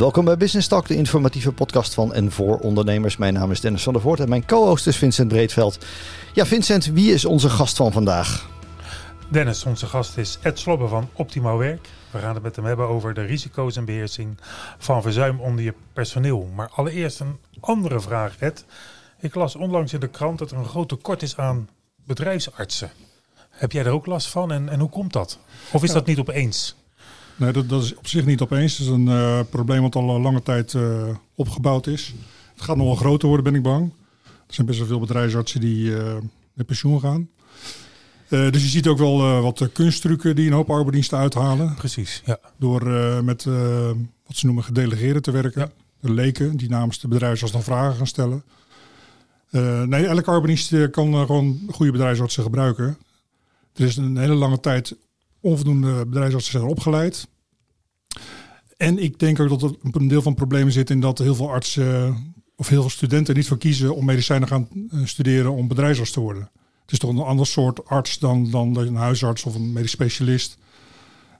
Welkom bij Business Talk, de informatieve podcast van en voor ondernemers. Mijn naam is Dennis van der Voort en mijn co-host is Vincent Breedveld. Ja, Vincent, wie is onze gast van vandaag? Dennis, onze gast is Ed Slobbe van Optimaal Werk. We gaan het met hem hebben over de risico's en beheersing van verzuim onder je personeel. Maar allereerst een andere vraag, Ed. Ik las onlangs in de krant dat er een groot tekort is aan bedrijfsartsen. Heb jij er ook last van en, en hoe komt dat? Of is dat niet opeens? Nee, dat, dat, is op zich niet opeens. Dat is een uh, probleem wat al lange tijd uh, opgebouwd is. Het gaat nog wel groter worden, ben ik bang. Er zijn best wel veel bedrijfsartsen die met pensioen gaan. dus je ziet ook wel wat kunstrukken die een hoop arbeidsdiensten uithalen. Precies, ja. Door met wat ze noemen gedelegeerden te werken. Ja. De leken die namens de bedrijfsarts dan vragen gaan stellen. nee, elke arbeidsdienst kan gewoon goede bedrijfsartsen gebruiken. Er is een hele lange tijd onvoldoende bedrijfsartsen zijn opgeleid. En ik denk ook dat er een deel van het probleem zit in dat heel veel artsen of heel veel studenten niet voor kiezen om medicijnen gaan eh, studeren om bedrijfsarts te worden. Het is toch een ander soort arts dan, dan een huisarts of een medisch specialist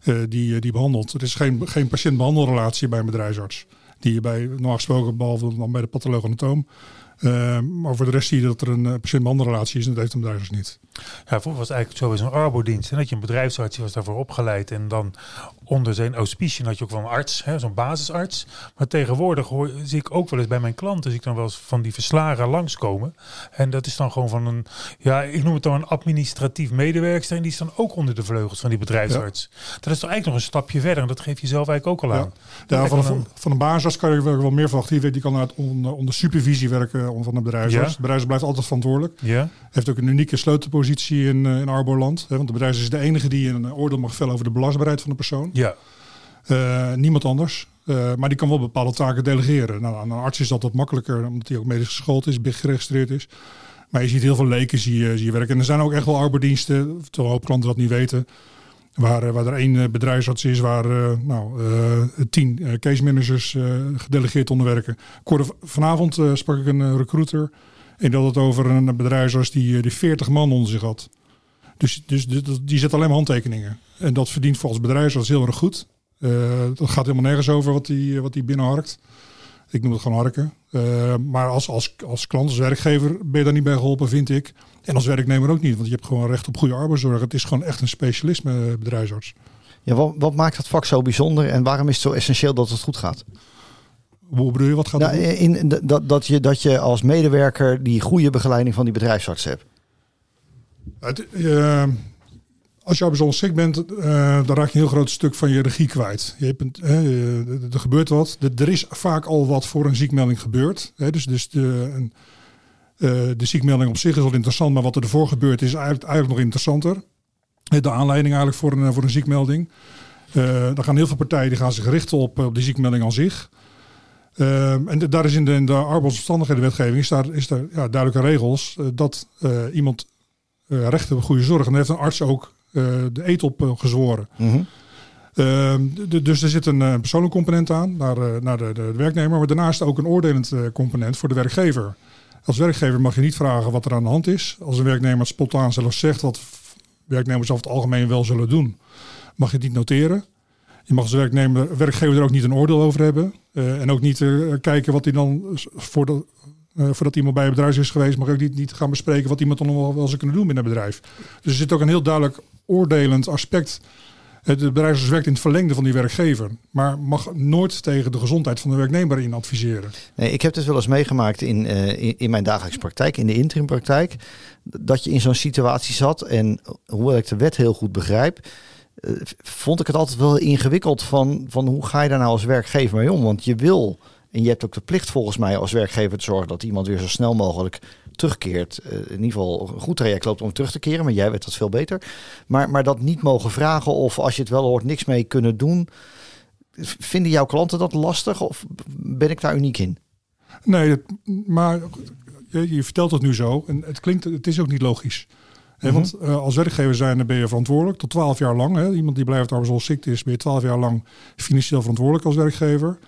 uh, die, die behandelt. Het is geen, geen patiënt-behandelrelatie bij een bedrijfsarts. Die je bij, normaal gesproken, behalve dan bij de patholoog anatoom, uh, maar voor de rest zie je dat er een uh, patiënt-behandelrelatie is en dat heeft een bedrijfsarts niet. Ja, vroeger was het eigenlijk zo bij zo'n arbodienst. En dat je een bedrijfsarts was daarvoor opgeleid. En dan onder zijn auspiciën had je ook wel een arts, zo'n basisarts. Maar tegenwoordig hoor, zie ik ook wel eens bij mijn klanten, zie ik dan wel eens van die verslagen langskomen. En dat is dan gewoon van een, ja, ik noem het dan een administratief medewerker. En die is dan ook onder de vleugels van die bedrijfsarts. Ja. Dat is toch eigenlijk nog een stapje verder. En dat geef je zelf eigenlijk ook al aan. Ja, van, een, van een basisarts kan je wel meer verwachten. Die, die kan uit onder, onder supervisie werken van de. Ja. De blijft altijd verantwoordelijk. Ja. Heeft ook een unieke sleutelpositie in, in Arboland. Hè, want de bedrijfsarts is de enige die een oordeel mag vellen over de belastbaarheid van de persoon. Ja. Uh, niemand anders. Uh, maar die kan wel bepaalde taken delegeren. Nou, aan een arts is dat wat makkelijker, omdat hij ook medisch geschoold is, geregistreerd is. Maar je ziet heel veel leken zie je, zie je werken. En er zijn ook echt wel arbeidsdiensten, terwijl een hoop klanten dat niet weten. Waar, waar er één bedrijfsarts is, waar uh, nou, tien case managers gedelegeerd onder werken. vanavond sprak ik een recruiter. En dat het over een bedrijfsarts die, die 40 man onder zich had. Dus, dus, die zet alleen maar handtekeningen. En dat verdient volgens bedrijfsarts heel erg goed. Dat gaat helemaal nergens over wat die, wat die binnenharkt. Ik noem het gewoon harken. Uh, maar als, als, als klant, als werkgever ben je daar niet bij geholpen, vind ik. En als werknemer ook niet, want je hebt gewoon recht op goede arbeidszorg. Het is gewoon echt een specialisme, bedrijfsarts. Ja, wat, wat maakt dat vak zo bijzonder en waarom is het zo essentieel dat het goed gaat? Hoe bedoel je, wat gaat nou, in, dat, dat, je, dat je als medewerker die goede begeleiding van die bedrijfsarts hebt. Het, uh, als je bijzonder ziek bent, uh, dan raak je een heel groot stuk van je regie kwijt. Je hebt er gebeurt wat. er is vaak al wat voor een ziekmelding gebeurd. Hè, dus dus de, een, de ziekmelding op zich is al interessant, maar wat er ervoor gebeurt is eigenlijk, nog interessanter. De aanleiding eigenlijk voor een, voor een ziekmelding. dan gaan heel veel partijen die gaan zich richten op, op die ziekmelding aan zich. en daar is in de, in de arbeidsomstandighedenwetgeving is daar, is daar ja, duidelijke regels dat iemand recht op goede zorg. En heeft een arts ook de eet op uh, gezworen. Mm -hmm. dus er zit een persoonlijke component aan naar, naar de, de, werknemer. Maar daarnaast ook een oordelend component voor de werkgever. Als werkgever mag je niet vragen wat er aan de hand is. Als een werknemer spontaan zelfs zegt wat werknemers over het algemeen wel zullen doen, mag je het niet noteren. Je mag als werknemer, werkgever er ook niet een oordeel over hebben. en ook niet kijken wat hij dan voor de, uh, voordat iemand bij een bedrijf is geweest, mag ook niet, niet gaan bespreken wat iemand dan nog wel, wel zou kunnen doen binnen een bedrijf. Dus er zit ook een heel duidelijk oordelend aspect. Het bedrijf werkt in het verlengde van die werkgever, maar mag nooit tegen de gezondheid van de werknemer in adviseren. Nee, ik heb het wel eens meegemaakt in, uh, in, mijn dagelijkse praktijk, in de interimpraktijk, dat je in zo'n situatie zat en hoewel ik de wet heel goed begrijp, uh, vond ik het altijd wel ingewikkeld van, van hoe ga je daar nou als werkgever mee om? Want je wil en je hebt ook de plicht volgens mij als werkgever te zorgen dat iemand weer zo snel mogelijk terugkeert. Uh, in ieder geval een goed traject loopt om terug te keren, maar jij weet dat veel beter. Maar, maar dat niet mogen vragen of als je het wel hoort niks mee kunnen doen. Vinden jouw klanten dat lastig of ben ik daar uniek in? Nee, maar je, je vertelt het nu zo en het klinkt, het is ook niet logisch. He, want uh, als werkgever zijn, dan ben je verantwoordelijk tot 12 jaar lang. Hè. Iemand die blijft arbeidsongeschikt is, ben je 12 jaar lang financieel verantwoordelijk als werkgever.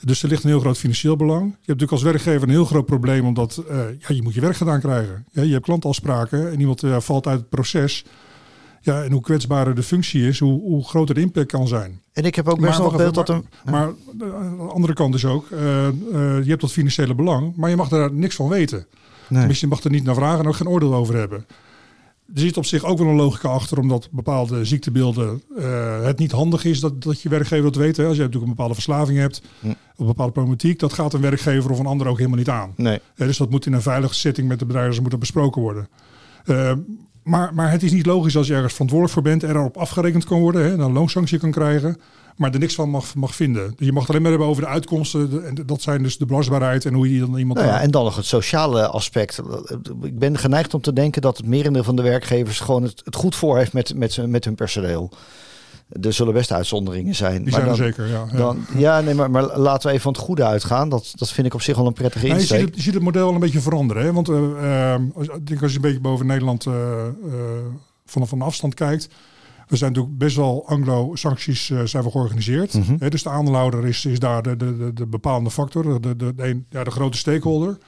Dus er ligt een heel groot financieel belang. Je hebt natuurlijk als werkgever een heel groot probleem, omdat uh, ja, je moet je werk gedaan krijgen. Ja, je hebt klantafspraken en iemand uh, valt uit het proces. Ja, en hoe kwetsbaarder de functie is, hoe, hoe groter de impact kan zijn. En ik heb ook best wel beeld dat maar, een... Maar de andere kant is ook, uh, uh, je hebt dat financiële belang, maar je mag daar niks van weten. Nee. Tenminste, je mag er niet naar vragen en ook geen oordeel over hebben. Er zit op zich ook wel een logica achter, omdat bepaalde ziektebeelden uh, het niet handig is dat, dat je werkgever dat weet. Hè. Als je natuurlijk een bepaalde verslaving hebt, hm. of een bepaalde problematiek, dat gaat een werkgever of een ander ook helemaal niet aan. Nee. Uh, dus dat moet in een veilige setting met de bedrijven moeten besproken worden. Uh, maar, maar het is niet logisch als je ergens verantwoordelijk voor bent, erop afgerekend kan worden, hè, een loonsanctie kan krijgen, maar er niks van mag, mag vinden. Dus je mag het alleen maar hebben over de uitkomsten. En dat zijn dus de belastbaarheid en hoe je dan iemand. Nou ja, en dan nog het sociale aspect. Ik ben geneigd om te denken dat het merendeel van de werkgevers gewoon het, het goed voor heeft met, met, met hun personeel. Er zullen best uitzonderingen zijn. Die maar zijn dan, er zeker, ja. Dan, ja, nee, maar, maar laten we even van het goede uitgaan. Dat, dat vind ik op zich wel een prettige nou, je, insteek. ziet het, je ziet het model wel een beetje veranderen. Hè? Want uh, uh, als, ik denk als je een beetje boven Nederland uh, van, van afstand kijkt. We zijn natuurlijk best wel anglo-sancties uh, zijn we georganiseerd. Mhm. He, dus de aandeelhouder is, is daar de, de, de, de bepalende factor, de, de, de, ja, de grote stakeholder.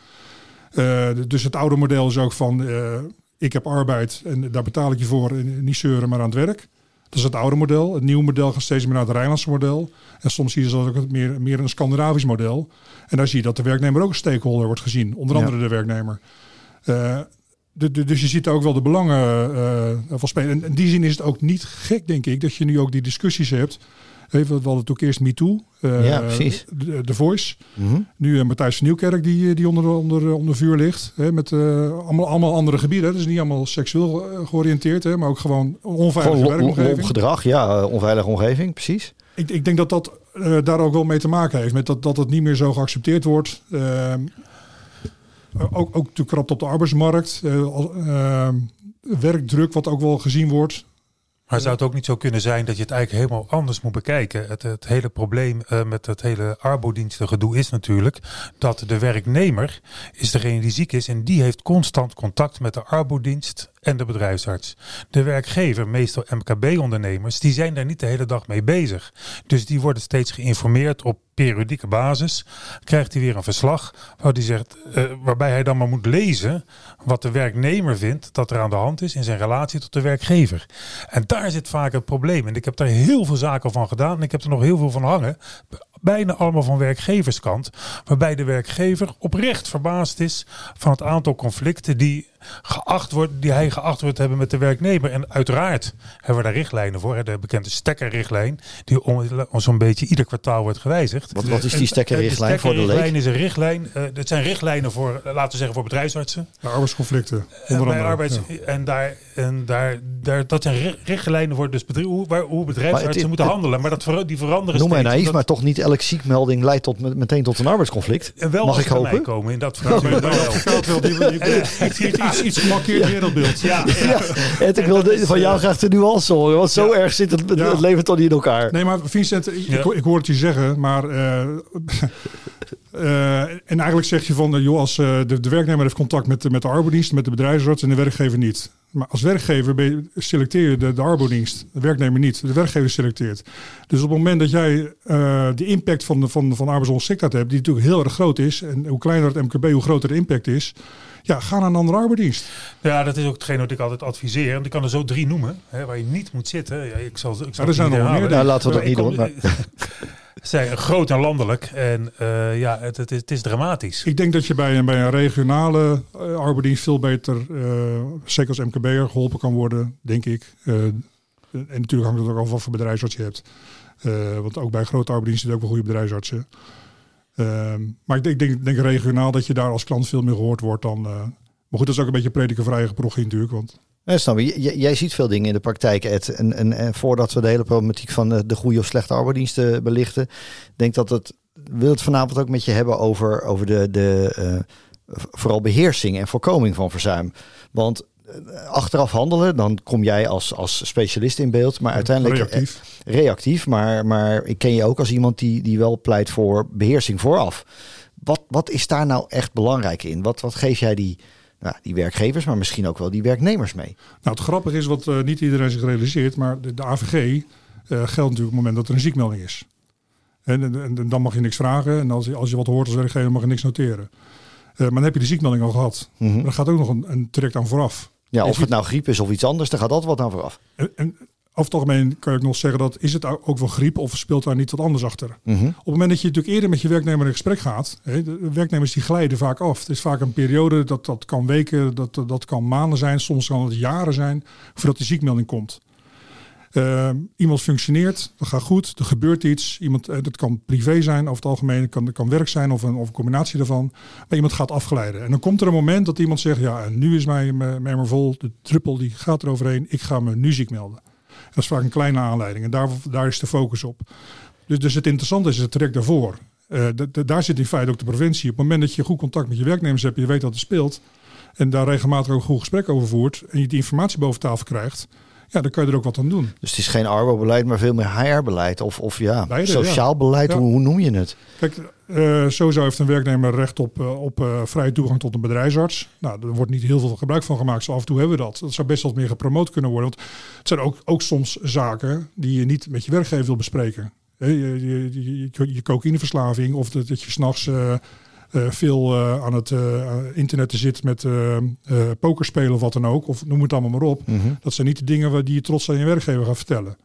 Uh, dus het oude model is ook van uh, ik heb arbeid en daar betaal ik je voor, en niet zeuren, maar aan het werk. Dat is het oude model. Het nieuwe model gaat steeds meer naar het Rijnlandse model. En soms zie je dat ook meer, meer een Scandinavisch model. En daar zie je dat de werknemer ook een stakeholder wordt gezien. Onder andere ja. de werknemer. Uh, de, de, dus je ziet ook wel de belangen uh, van spelen. En in die zin is het ook niet gek, denk ik, dat je nu ook die discussies hebt. Even, we hadden ook eerst MeToo. Uh, ja, precies. De, de Voice. Mm -hmm. Nu uh, Matthijs van Nieuwkerk die, die onder, onder, onder vuur ligt. Hè, met allemaal, allemaal andere gebieden. Dus niet allemaal seksueel georiënteerd, hè, maar ook gewoon onveilige gewoon werkomgeving. gedrag, ja. Onveilige omgeving, precies. Ik, ik denk dat dat daar ook wel mee te maken heeft. Met dat, dat het niet meer zo geaccepteerd wordt. Ehm, ook, ook te krap op de arbeidsmarkt. Uh, werkdruk, wat ook wel gezien wordt. Maar zou het ook niet zo kunnen zijn dat je het eigenlijk helemaal anders moet bekijken? Het, het hele probleem uh, met het hele arbodienstengedoe is natuurlijk dat de werknemer is degene die ziek is en die heeft constant contact met de arbodienst en de bedrijfsarts. De werkgever, meestal MKB-ondernemers, die zijn daar niet de hele dag mee bezig. Dus die worden steeds geïnformeerd op periodieke basis. Krijgt hij weer een verslag uh, waarbij hij dan maar moet lezen wat de werknemer vindt dat er aan de hand is in zijn relatie tot de werkgever. En daar zit vaak het probleem. En ik heb daar heel veel zaken van gedaan en ik heb er nog heel veel van hangen. Bijna allemaal van werkgeverskant. Waarbij de werkgever oprecht verbaasd is van het aantal conflicten die geacht wordt, die hij geacht wordt te hebben met de werknemer. En uiteraard hebben we daar richtlijnen voor. Hè, de bekende stekkerrichtlijn, die om, om zo'n beetje ieder kwartaal wordt gewijzigd. Wat, wat is die stekkerrichtlijn de voor de leek? is een richtlijn. Uh, dat zijn richtlijnen voor, uh, laten we zeggen, voor bedrijfsartsen. De arbeidsconflicten. En, bij arbeids, ja. en, daar, en daar, daar, dat zijn richtlijnen voor dus bedrijf, hoe, waar, hoe bedrijfsartsen het, moeten het, handelen. Maar dat ver, die veranderen Noem mij naïef, maar toch niet elke ziekmelding leidt tot, meteen tot een arbeidsconflict. En wel Mag ik hopen? komen in dat verhaal. iets, iets gemarkeerd ja. wereldbeeld. Ja, ja. ja. En ik wil is, van jou uh, graag de nuance horen, want zo erg zit het, het, leven toch niet in elkaar. Nee, maar Vincent, ik, ik, ik hoor het je zeggen, maar... Uh, uh, en eigenlijk zeg je van, joh, als de, de werknemer heeft contact met, met de arbeidsdienst, met de bedrijfsarts en de werkgever niet. Maar als werkgever ben je, selecteer je de, de arbeidsdienst, de werknemer niet. De werkgever selecteert. Dus op het moment dat jij uh, de impact van, de, van, van arbeidsongeschiktheid hebt, die natuurlijk heel erg groot is, en hoe kleiner het MKB, hoe groter de impact is, ja, ga naar een andere arbeidsdienst. Ja, dat is ook hetgeen wat ik altijd adviseer. En ik kan er zo drie noemen, hè, waar je niet moet zitten. Ja, ik zal, ik zal ja, er zijn nog meer. Nou, laten we dat niet doen. Maar. zijn groot en landelijk. En uh, ja, het, het, is, het, is, dramatisch. Ik denk dat je bij een, bij een regionale uh, arbeidsdienst veel beter, uh, zeker als MKB'er, geholpen kan worden, denk ik. en natuurlijk hangt het ook af wat voor bedrijfsarts je hebt. want ook bij grote arbeidsdiensten zitten ook wel goede bedrijfsartsen. Maar ik denk, denk, regionaal dat je daar als klant veel meer gehoord wordt dan... maar goed, dat is ook een beetje predikenvrije geprochie natuurlijk, want... Ja, snap jij ziet veel dingen in de praktijk, Ed. En, voordat we de hele problematiek van de, de goede of slechte arbeidsdiensten belichten, denk dat het wil het vanavond ook met je hebben over, over de, de uh, vooral beheersing en voorkoming van verzuim. Want achteraf handelen, dan kom jij als, als specialist in beeld, maar uiteindelijk reactief. Uh, reactief maar, maar ik ken je ook als iemand die, die wel pleit voor beheersing vooraf. Wat, wat is daar nou echt belangrijk in? Wat, wat geef jij die nou, die werkgevers, maar misschien ook wel die werknemers mee. Nou, het grappige is wat uh, niet iedereen zich realiseert, maar de, de AVG uh, geldt natuurlijk op het moment dat er een ziekmelding is. En, en, en, dan mag je niks vragen en als je, als je wat hoort als werkgever mag je niks noteren. Uh, maar dan heb je de ziekmelding al gehad. Mhm. Mm -hmm. Er gaat ook nog een, een traject aan vooraf. Ja, of het nou griep is of iets anders, daar gaat altijd wat aan vooraf. En, en over het algemeen kan ik nog zeggen dat is het ook wel griep of speelt daar niet wat anders achter? Mhm. Op het moment dat je natuurlijk eerder met je werknemer in gesprek gaat, hè, de werknemers die glijden vaak af. Het is vaak een periode, dat, dat kan weken, dat, dat kan maanden zijn, soms kan het jaren zijn, voordat die ziekmelding komt. Eh, iemand functioneert, dat gaat goed, er gebeurt iets. Iemand, eh, dat kan privé zijn, over het algemeen, het kan, het kan werk zijn of een, of combinatie daarvan. Maar iemand gaat afglijden. En dan komt er een moment dat iemand zegt, ja, nu is mijn mijn vol, de druppel die gaat er overheen, ik ga me nu ziek melden. Dat is vaak een kleine aanleiding en daar, daar is de focus op. Dus, dus het interessante is het traject daarvoor. Eh, daar zit in feite ook de preventie. Op het moment dat je goed contact met je werknemers hebt, je weet wat er speelt, en daar regelmatig ook een goed gesprek over voert, en je die informatie boven tafel krijgt, ja, dan kan je er ook wat aan doen. Dus het is geen arbobeleid, maar veel meer HR-beleid. Of, of ja, Beide, sociaal ja. beleid, Ja. Hoe, hoe noem je het? Kijk, eh, sowieso heeft een werknemer recht op, eh, op eh, vrije toegang tot een bedrijfsarts. Nou, er wordt niet heel veel gebruik van gemaakt. Zo af en toe hebben we dat. Dat zou best wel meer gepromoot kunnen worden. Want het zijn ook, ook soms zaken die je niet met je werkgever wil bespreken. Je, je, je, je, cocaïneverslaving of dat, dat je s'nachts veel eh, aan het eh, internet zit met eh eh, pokerspelen of wat dan ook. Of noem het allemaal maar op. Mhm. Dat zijn niet de dingen die je trots aan je werkgever gaat vertellen.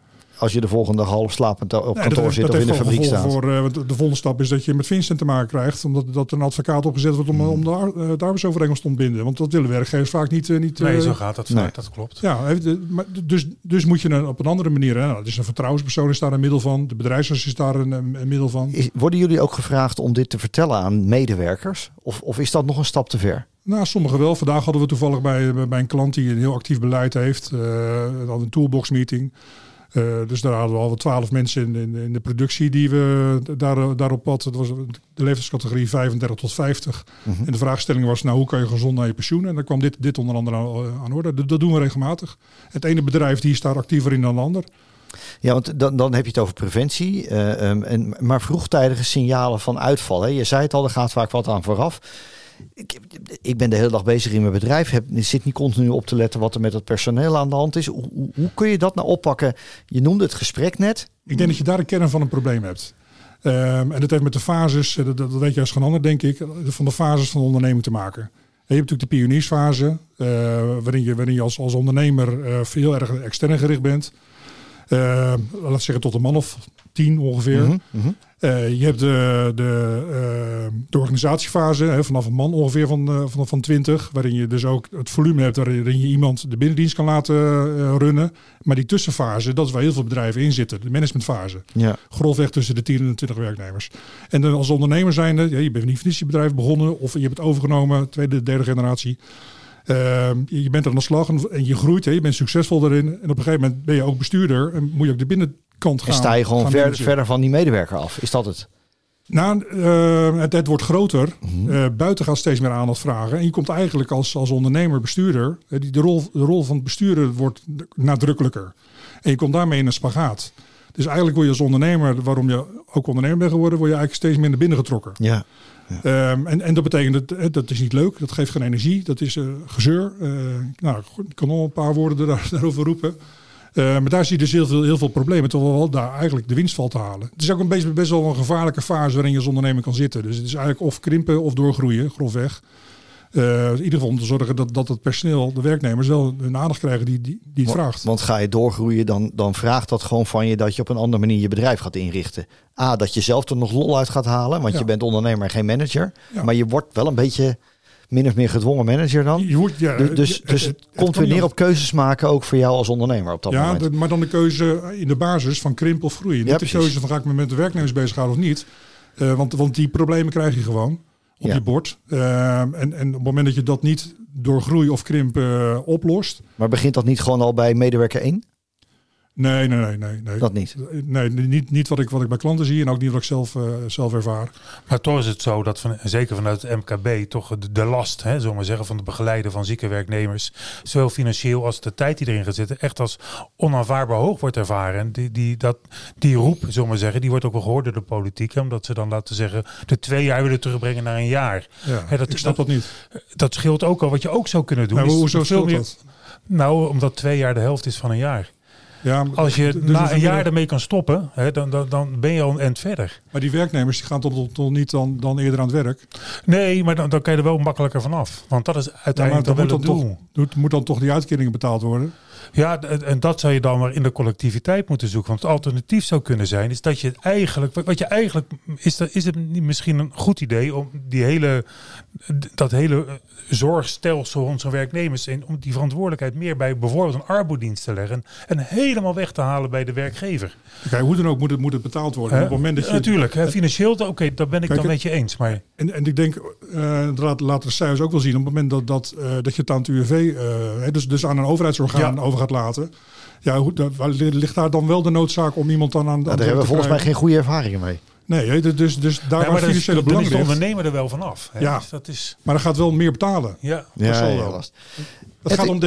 Als je de volgende dag half slapend op Nee, kantoor dat, zit dat of in de fabriek staat. Voor, eh, want de volgende stap is dat je met Vincent te maken krijgt. Omdat dat er een advocaat opgezet wordt om, Hmm. om de, ar- eh, de arbeidsovereenkomst te ontbinden. Want dat willen werkgevers vaak niet. eh, niet Nee, eh, zo gaat dat nee. vaak, dat klopt. ja, dus, dus moet je een, op een andere manier. Hè, nou, dus een vertrouwenspersoon is daar een middel van. De bedrijfsarts is daar een, middel van. Is- worden jullie ook gevraagd om dit te vertellen aan medewerkers? Of, of is dat nog een stap te ver? Nou, sommigen wel. Vandaag hadden we toevallig bij, bij een klant die een heel actief beleid heeft. eh we hadden een toolbox meeting. Eh, dus daar hadden we al twaalf mensen in, in, in de productie die we daar, daarop hadden. Dat was de leeftijdscategorie 35 tot 50. Mhm. En de vraagstelling was, nou hoe kan je gezond naar je pensioen? En dan kwam dit, dit onder andere aan, aan orde. Dat, dat doen we regelmatig. Het ene bedrijf die is daar actiever in dan het ander. Ja, want dan, dan heb je het over preventie. eh, ehm, en, maar vroegtijdige signalen van uitval. Hè? Je zei het al, er gaat vaak wat aan vooraf. Ik, ik ben de hele dag bezig in mijn bedrijf. Heb, zit niet continu op te letten wat er met het personeel aan de hand is. Hoe, hoe, kun je dat nou oppakken? Je noemde het gesprek net. Ik denk dat je daar de kern van een probleem hebt. Ehm, en dat heeft met de fases, eh, dat, dat weet je als geen ander denk ik, van de fases van de onderneming te maken. En je hebt natuurlijk de pioniersfase, eh, waarin, je, waarin je als, als ondernemer eh, heel erg extern gericht bent. Eh, laat zeggen tot een man of tien ongeveer. Mhm, mhm. Eh, je hebt de, de, eh, de organisatiefase, hè, vanaf een man ongeveer van, eh, van, van 20, waarin je dus ook het volume hebt waarin je iemand de binnendienst kan laten runnen. Maar die tussenfase, dat is waar heel veel bedrijven in zitten, de managementfase. Ja. Grofweg tussen de 10 en de 20 werknemers. En dan als ondernemer zijnde, ja, je bent je bedrijf begonnen of je hebt het overgenomen, tweede, derde generatie. Ehm, je bent aan de slag en, je groeit, hè, je bent succesvol daarin. En op een gegeven moment ben je ook bestuurder en moet je ook de binnenkant gaan. En sta je gewoon ver- verder van die medewerker af. Is dat het? Nou, eh, het, het wordt groter. Mhm. Eh, buiten gaat steeds meer aandacht vragen. En je komt eigenlijk als, als ondernemer, bestuurder. eh, die, de, rol, de rol van het bestuurder wordt nadrukkelijker. En je komt daarmee in een spagaat. Dus eigenlijk word je als ondernemer, waarom je ook ondernemer bent geworden, word je eigenlijk steeds meer naar binnen getrokken. Ehm, en, en dat betekent, dat, dat is niet leuk, dat geeft geen energie, dat is eh, gezeur. Eh, nou, ik kan nog een paar woorden daar, daarover roepen. Eh, maar daar zie je dus heel veel, heel veel problemen, terwijl wel daar eigenlijk de winst valt te halen. Het is ook een best wel een gevaarlijke fase waarin je als ondernemer kan zitten. Dus het is eigenlijk of krimpen of doorgroeien, grofweg. Eh, in ieder geval om te zorgen dat, dat het personeel, de werknemers, wel hun aandacht krijgen die, die, die het vraagt. Want ga je doorgroeien, dan, dan vraagt dat gewoon van je dat je op een andere manier je bedrijf gaat inrichten. A, dat je zelf er nog lol uit gaat halen, want Ja. je bent ondernemer en geen manager. Ja. Maar je wordt wel een beetje min of meer gedwongen manager dan. Je wordt, ja, Dus, dus, het- dus het- het het komt weer neer op keuzes maken, ook voor jou als ondernemer op dat Ja, moment. de- maar dan de keuze in de basis van krimp of groeien. Niet de keuze van ga ik me met de werknemers bezighouden of niet. Eh, want, want die problemen krijg je gewoon op Ja. je bord. Eh, en, en op het moment dat je dat niet door groei of krimp eh, oplost. Maar begint dat niet gewoon al bij medewerker 1? Nee, nee, nee, nee. nee. Dat niet. Nee, niet, niet wat, ik, wat ik bij klanten zie en ook niet wat ik zelf, eh, zelf ervaar. Maar toch is het zo dat, van, zeker vanuit het MKB, toch de, de last, hè, zullen we maar zeggen, van het begeleiden van zieke werknemers, zowel financieel als de tijd die erin gaat zitten, echt als onaanvaardbaar hoog wordt ervaren. En die, die, dat, die roep, zullen we maar zeggen, die wordt ook wel gehoord door de politiek, hè, omdat ze dan laten zeggen, de twee jaar willen terugbrengen naar een jaar. Ja, Hè, dat- ik snap dat, niet. Dat scheelt ook al. Wat je ook zou kunnen doen. Is hoezo veel meer- dat? Nou, omdat twee jaar de helft is van een jaar. Ja, Als je dus na een jaar ermee kan stoppen, hè, dan, dan, dan ben je al een end verder. Maar die werknemers die gaan toch, toch niet dan, dan eerder aan het werk? Nee, maar dan, dan kan je er wel makkelijker vanaf. Want dat is Ja, maar uiteindelijk dan moet dan, toch, moet dan toch die uitkeringen betaald worden? Ja, en dat zou je dan maar in de collectiviteit moeten zoeken. Want het alternatief zou kunnen zijn, is dat je het eigenlijk, wat- je eigenlijk, is, dat, is het misschien een goed idee om die hele, dat hele eh, zorgstelsel zo'n werknemers, en om die verantwoordelijkheid meer bij bijvoorbeeld een arbodienst te leggen en helemaal weg te halen bij de werkgever. Kijk, hoe dan ook moet het, moet het betaald worden. Op het moment dat je, Natuurlijk, hè, financieel, oké, dat ben ik Kijk, dan met je eens. Maar En, en ik denk, eh dat laten de cijfers ook wel zien, op het moment dat, dat, eh, dat je het aan het UWV, eh, dus, dus aan een overheidsorgaan Ja. Over gaat laten. Ja, hoe, da- waar ligt daar dan wel de noodzaak om iemand dan aan, aan het daar hebben we volgens mij geen goede ervaringen mee. Nee, dus, dus, dus daar Ja, maar financiële belang de ondernemer er wel vanaf. Hè? Ja. Dus dat is, Maar dan gaat wel meer betalen. ja. Ja, zal ja, wel. last. Het Het- gaat om de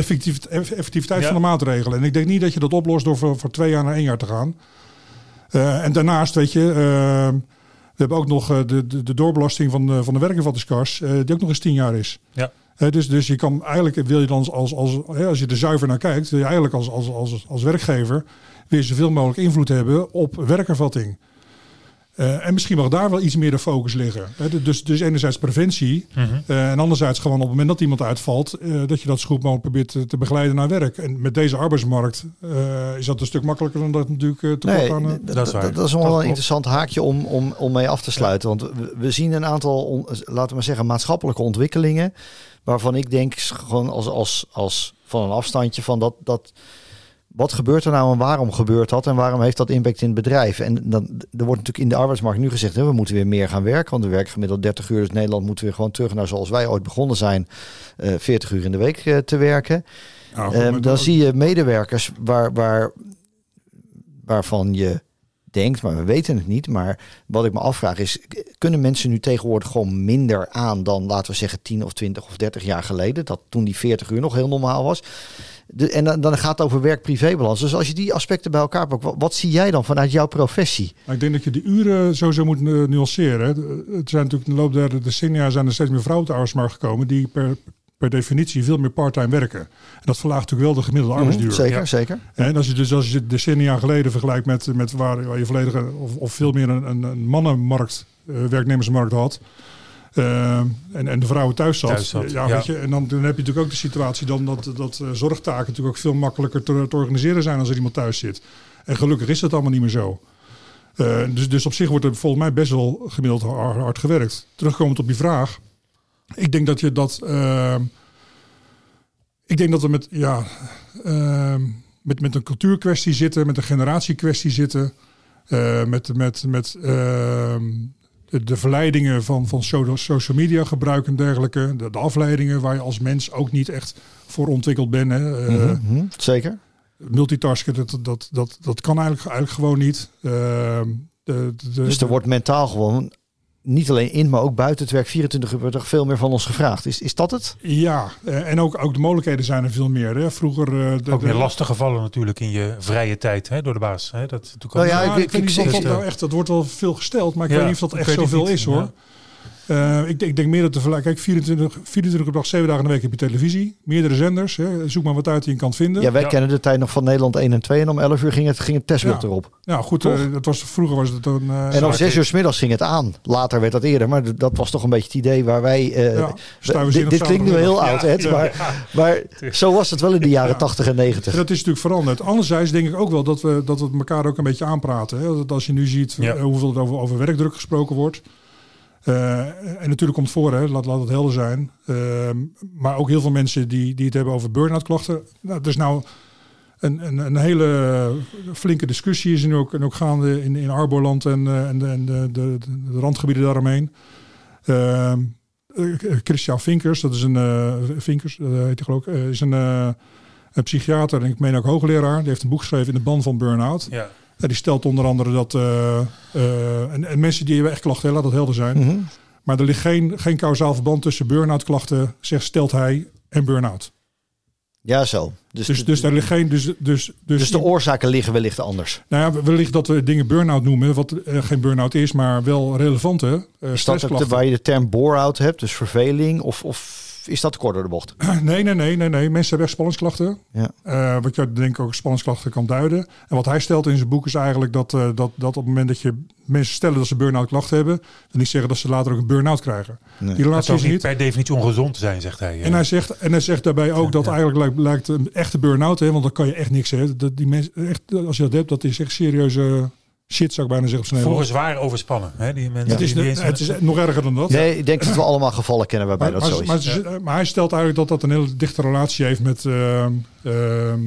effectiviteit Ja. van de maatregelen. En ik denk niet dat je dat oplost door voor, voor twee jaar naar één jaar te gaan. Eh, en daarnaast, weet je, eh, we hebben ook nog eh, de, de, de doorbelasting van de, van de werkinvattingskas, eh, die ook nog eens tien jaar is. Ja. Dus, dus je kan eigenlijk, wil je dan als, als, als, hè, als je er zuiver naar kijkt, wil je eigenlijk als, als, als, als werkgever weer zoveel mogelijk invloed hebben op werkervatting. Eh, en misschien mag daar wel iets meer de focus liggen. Hè, dus, dus enerzijds preventie. Mhm. eh, en anderzijds gewoon op het moment dat iemand uitvalt, eh, dat je dat zo goed mogelijk probeert te, te begeleiden naar werk. En met deze arbeidsmarkt eh, is dat een stuk makkelijker dan dat natuurlijk te Nee, kort aan. d- Dat is dat, waar. dat is Dat wel een interessant haakje om, om, om mee af te sluiten. Want we, we zien een aantal, on- laten we maar zeggen, maatschappelijke ontwikkelingen. Waarvan ik denk, gewoon als, als, als van een afstandje van dat. dat wat gebeurt er nou en waarom gebeurt dat en waarom heeft dat impact in het bedrijf? En dan, er wordt natuurlijk in de arbeidsmarkt nu gezegd, hè, we moeten weer meer gaan werken, want we werken gemiddeld 30 uur. Dus Nederland moeten weer gewoon terug naar zoals wij ooit begonnen zijn, eh 40 uur in de week eh, te werken. nou, Ehm, dan zie je medewerkers waar, waar, waarvan je maar we weten het niet. Maar wat ik me afvraag is, kunnen mensen nu tegenwoordig gewoon minder aan dan, laten we zeggen, 10 of 20 of 30 jaar geleden? Dat toen die 40 uur nog heel normaal was. De, en dan, dan gaat het over werk-privébalans. Dus als je die aspecten bij elkaar pakt, wat, zie jij dan vanuit jouw professie? Maar ik denk dat je de uren sowieso moet eh, nuanceren. Het zijn natuurlijk de loop der decennia zijn er steeds meer vrouwen op de arbeidsmarkt gekomen die per, per definitie veel meer parttime werken. En dat verlaagt natuurlijk wel de gemiddelde arbeidsduur. Zeker, Ja. zeker. En als je dus als je decennia geleden vergelijkt met, met waar, waar je volledige of, of veel meer een, een, een mannenmarkt, eh, werknemersmarkt had. eh, en, en de vrouwen thuis zat. Thuis zat, ja, ja. Weet je, en dan, dan heb je natuurlijk ook de situatie dan dat, dat eh, zorgtaken natuurlijk ook veel makkelijker te, te organiseren zijn als er iemand thuis zit. En gelukkig is dat allemaal niet meer zo. Eh, dus, dus op zich wordt er volgens mij best wel gemiddeld hard, hard gewerkt. Terugkomend op die vraag. Ik denk dat je dat. eh, ik denk dat we met, ja, ehm, met, met een cultuurkwestie zitten, met een generatiekwestie zitten. eh, met met, met ehm, de, de verleidingen van, van so- social media gebruik en dergelijke. De, de afleidingen waar je als mens ook niet echt voor ontwikkeld bent. Hè. Eh, Mhm, mhm, Zeker. Multitasken, dat, dat, dat, dat kan eigenlijk, eigenlijk gewoon niet. Ehm, de, de, Dus er wordt mentaal gewoon niet alleen in, maar ook buiten het werk 24 uur per dag veel meer van ons gevraagd. Is, is dat het? Ja, eh, en ook, ook de mogelijkheden zijn er veel meer. Hè. Vroeger... eh, de, Ook de- meer lastige gevallen natuurlijk in je vrije tijd hè, door de baas. Hè? Dat Nou ja, Ja, ik- ik, ik- weet niet ik- of dat nou echt, dat wordt wel veel gesteld, maar ik Ja, weet niet of dat echt zoveel niet, is hoor. Ja. Eh, ik, ik denk meer dat te vergelijken. Kijk, 24, 24 op dag, 7 dagen in de week heb je televisie. Meerdere zenders. Hè. Zoek maar wat uit die je kan vinden. Ja, wij Ja. kennen de tijd nog van Nederland 1 en 2 en om 11 uur ging het, ging het testbeeld Ja. erop. Nou goed, eh, dat was, vroeger was het een... eh, En om zaak- 6 uur 's middags ging het aan. Later werd dat eerder, maar dat was toch een beetje het idee waar wij... eh, ja, we- dit, klinkt nu heel oud, Ed, maar, maar zo was het wel in de jaren Ja. 80 en 90. En dat is natuurlijk veranderd. Anderzijds denk ik ook wel dat we, dat we het elkaar ook een beetje aanpraten. Hè. Dat als je nu ziet Ja. hoeveel er over, over werkdruk gesproken wordt. Eh, en natuurlijk komt voor, hè. Laat, laat het helder zijn. Ehm, maar ook heel veel mensen die, die het hebben over burn-out klachten. Nou, er is nou een, een, een hele flinke discussie is nu ook, en ook gaande in, in Arborland en, eh, en, de, de, de, de randgebieden daaromheen. Ehm, eh, Christian Vinkers, dat is een Vinkers, heet hij geloof ik, is een, een psychiater en ik meen ook hoogleraar. Die heeft een boek geschreven in de ban van burn-out. Ja. Die stelt onder andere dat eh, eh, en, en mensen die hebben echt klachten, laat dat helder zijn. Mhm. Maar er ligt geen, geen kausaal verband tussen burn-out klachten, zegt stelt hij, en burn-out. Ja, zo. Dus, Dus, dus daar ligt geen. Dus, dus, dus, dus de oorzaken liggen wellicht anders. nou ja, wellicht dat we dingen burn-out noemen, wat eh, geen burn-out is, maar wel relevante uh, Is dat de, waar je de term bore-out hebt, dus verveling? Of, of is dat te kort door de bocht? Nee, nee, nee, nee, nee. Mensen hebben echt spanningsklachten. Ja. Eh, wat je denk ik ook spanningsklachten kan duiden. En wat hij stelt in zijn boek is eigenlijk dat, eh, dat, dat op het moment dat je mensen stellen dat ze burn-out klachten hebben, dan niet zeggen dat ze later ook een burn-out krijgen. Nee. Die relatie is niet niet. per definitie ongezond te zijn, zegt hij. En hij, zegt, en hij zegt daarbij ook dat ja. eigenlijk lijkt, lijkt een echte burn-out, hè, want dan kan je echt niks hebben. Dat die mensen, echt, als je dat hebt, dat is echt serieuze shit, zou ik bijna zeggen op zijn zwaar overspannen. Hè? Die mensen Het is, die niet eens- het is nog erger dan dat. Nee, ik denk dat we allemaal gevallen kennen waarbij Maar, dat maar, zo is. maar, maar hij stelt eigenlijk dat dat een hele dichte relatie heeft met, ehm, ehm,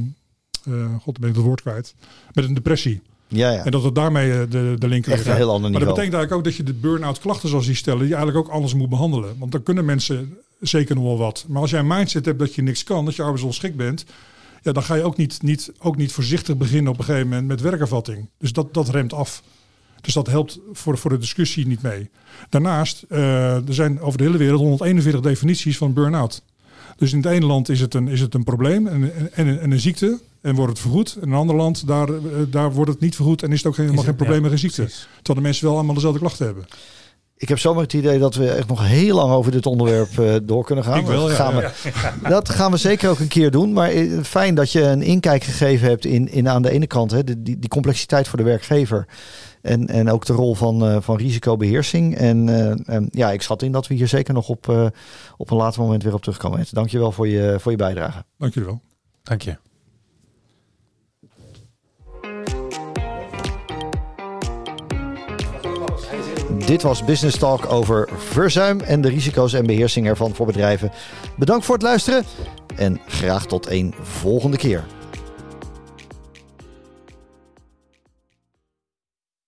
eh, god, ben ik het woord kwijt, met een depressie. ja, ja. En dat het daarmee eh, de, de link Echt ligt. een heel ander Maar niveau. dat betekent eigenlijk ook dat je de burn-out klachten zoals die stellen, die eigenlijk ook anders moet behandelen. Want dan kunnen mensen zeker nog wel wat. Maar als jij een mindset hebt dat je niks kan, dat je arbeidsongeschikt bent, ja, dan ga je ook niet, niet, ook niet voorzichtig beginnen op een gegeven moment met werkervatting. Dus dat, dat remt af. Dus dat helpt voor, voor de discussie niet mee. Daarnaast, eh, er zijn over de hele wereld 141 definities van burn-out. Dus in het ene land is het een, is het een probleem en, en, en een ziekte en wordt het vergoed. In een ander land, daar, eh, daar wordt het niet vergoed en is het ook helemaal geen probleem ja, en geen ziekte. precies. Terwijl de mensen wel allemaal dezelfde klachten hebben. Ik heb zomaar het idee dat we echt nog heel lang over dit onderwerp eh, door kunnen gaan. Ik wel, dat, ja, gaan ja. We, dat gaan we zeker ook een keer doen. Maar eh, fijn dat je een inkijk gegeven hebt in, in aan de ene kant hè, de, die, die complexiteit voor de werkgever. En, en ook de rol van, eh, van risicobeheersing. En, eh, en ja, ik schat in dat we hier zeker nog op, eh, op een later moment weer op terugkomen. Ed, Dankjewel voor je, voor je bijdrage. Dank jullie wel. Dank je. Dit was Business Talk over verzuim en de risico's en beheersing ervan voor bedrijven. Bedankt voor het luisteren en graag tot een volgende keer.